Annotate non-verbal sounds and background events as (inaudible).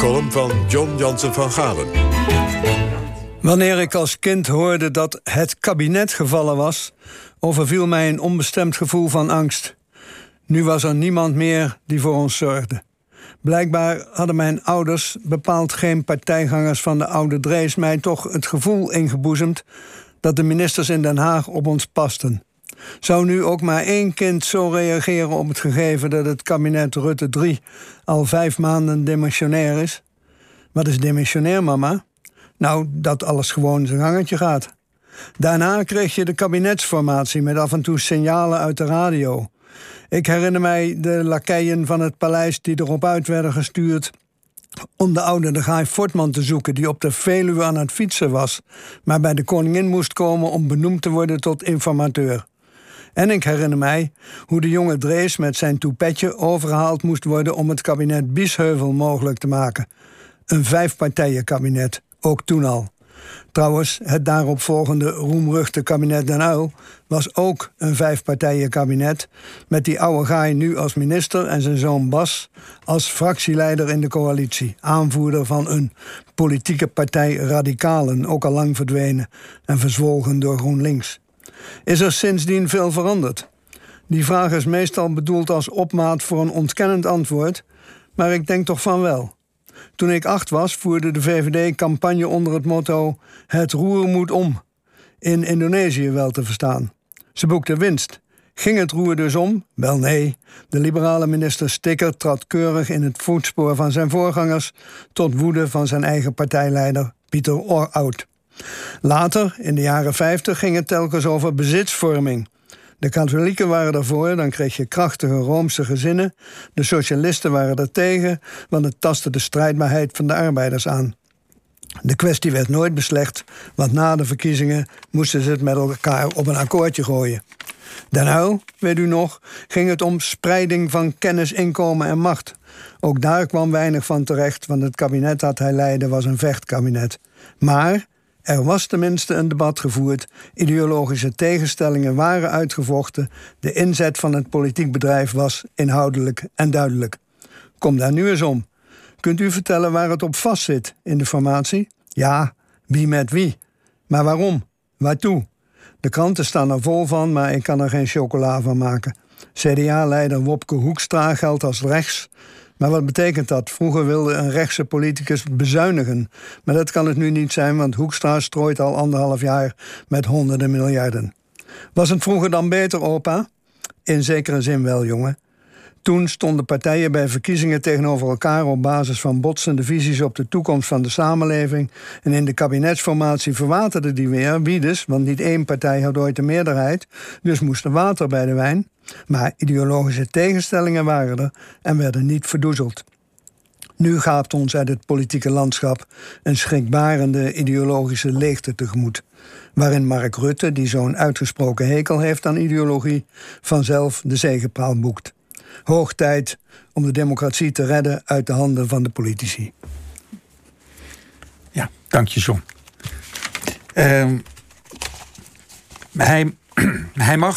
column van John Jansen van Galen. Wanneer ik als kind hoorde dat het kabinet gevallen was, overviel mij een onbestemd gevoel van angst. Nu was er niemand meer die voor ons zorgde. Blijkbaar hadden mijn ouders, bepaald geen partijgangers van de oude Drees, mij toch het gevoel ingeboezemd dat de ministers in Den Haag op ons pasten. Zou nu ook maar één kind zo reageren op het gegeven dat het kabinet Rutte 3 al vijf maanden demissionair is? Wat is demissionair, mama? Nou, dat alles gewoon zijn gangetje gaat. Daarna kreeg je de kabinetsformatie met af en toe signalen uit de radio. Ik herinner mij de lakeien van het paleis die erop uit werden gestuurd om de oude de Gaai Fortman te zoeken die op de Veluwe aan het fietsen was, maar bij de koningin moest komen om benoemd te worden tot informateur. En ik herinner mij hoe de jonge Drees met zijn toepetje overgehaald moest worden om het kabinet Biesheuvel mogelijk te maken. Een vijfpartijenkabinet, ook toen al. Trouwens, het daaropvolgende roemruchte kabinet Den Uyl was ook een vijfpartijenkabinet, met die oude gaai nu als minister en zijn zoon Bas als fractieleider in de coalitie, aanvoerder van een politieke partij Radicalen, ook al lang verdwenen en verzwolgen door GroenLinks. Is er sindsdien veel veranderd? Die vraag is meestal bedoeld als opmaat voor een ontkennend antwoord, maar ik denk toch van wel. Toen ik acht was, voerde de VVD campagne onder het motto: Het roer moet om. In Indonesië wel te verstaan. Ze boekte winst. Ging het roer dus om? Wel nee. De liberale minister Stikker trad keurig in het voetspoor van zijn voorgangers, tot woede van zijn eigen partijleider Pieter Oud. Later, in de jaren 50, ging het telkens over bezitsvorming. De katholieken waren ervoor, dan kreeg je krachtige Roomse gezinnen. De socialisten waren er tegen, want het tastte de strijdbaarheid van de arbeiders aan. De kwestie werd nooit beslecht, want na de verkiezingen moesten ze het met elkaar op een akkoordje gooien. Daarna, weet u nog, ging het om spreiding van kennis, inkomen en macht. Ook daar kwam weinig van terecht, want het kabinet dat hij leidde was een vechtkabinet. Maar er was tenminste een debat gevoerd, ideologische tegenstellingen waren uitgevochten, de inzet van het politiek bedrijf was inhoudelijk en duidelijk. Kom daar nu eens om. Kunt u vertellen waar het op vastzit in de formatie? Ja, wie met wie. Maar waarom? Waartoe? De kranten staan er vol van, maar ik kan er geen chocola van maken. CDA-leider Wopke Hoekstra geldt als rechts. Maar wat betekent dat? Vroeger wilde een rechtse politicus bezuinigen. Maar dat kan het nu niet zijn, want Hoekstra strooit al anderhalf jaar met honderden miljarden. Was het vroeger dan beter, opa? In zekere zin wel, jongen. Toen stonden partijen bij verkiezingen tegenover elkaar op basis van botsende visies op de toekomst van de samenleving. En in de kabinetsformatie verwaterde die weer, wie dus, want niet één partij had ooit de meerderheid, dus moest er water bij de wijn. Maar ideologische tegenstellingen waren er en werden niet verdoezeld. Nu gaat ons uit het politieke landschap een schrikbarende ideologische leegte tegemoet. Waarin Mark Rutte, die zo'n uitgesproken hekel heeft aan ideologie, vanzelf de zegepraal boekt. Hoog tijd om de democratie te redden uit de handen van de politici. Ja, dank je, John. Uh, hij, (clears throat) hij mag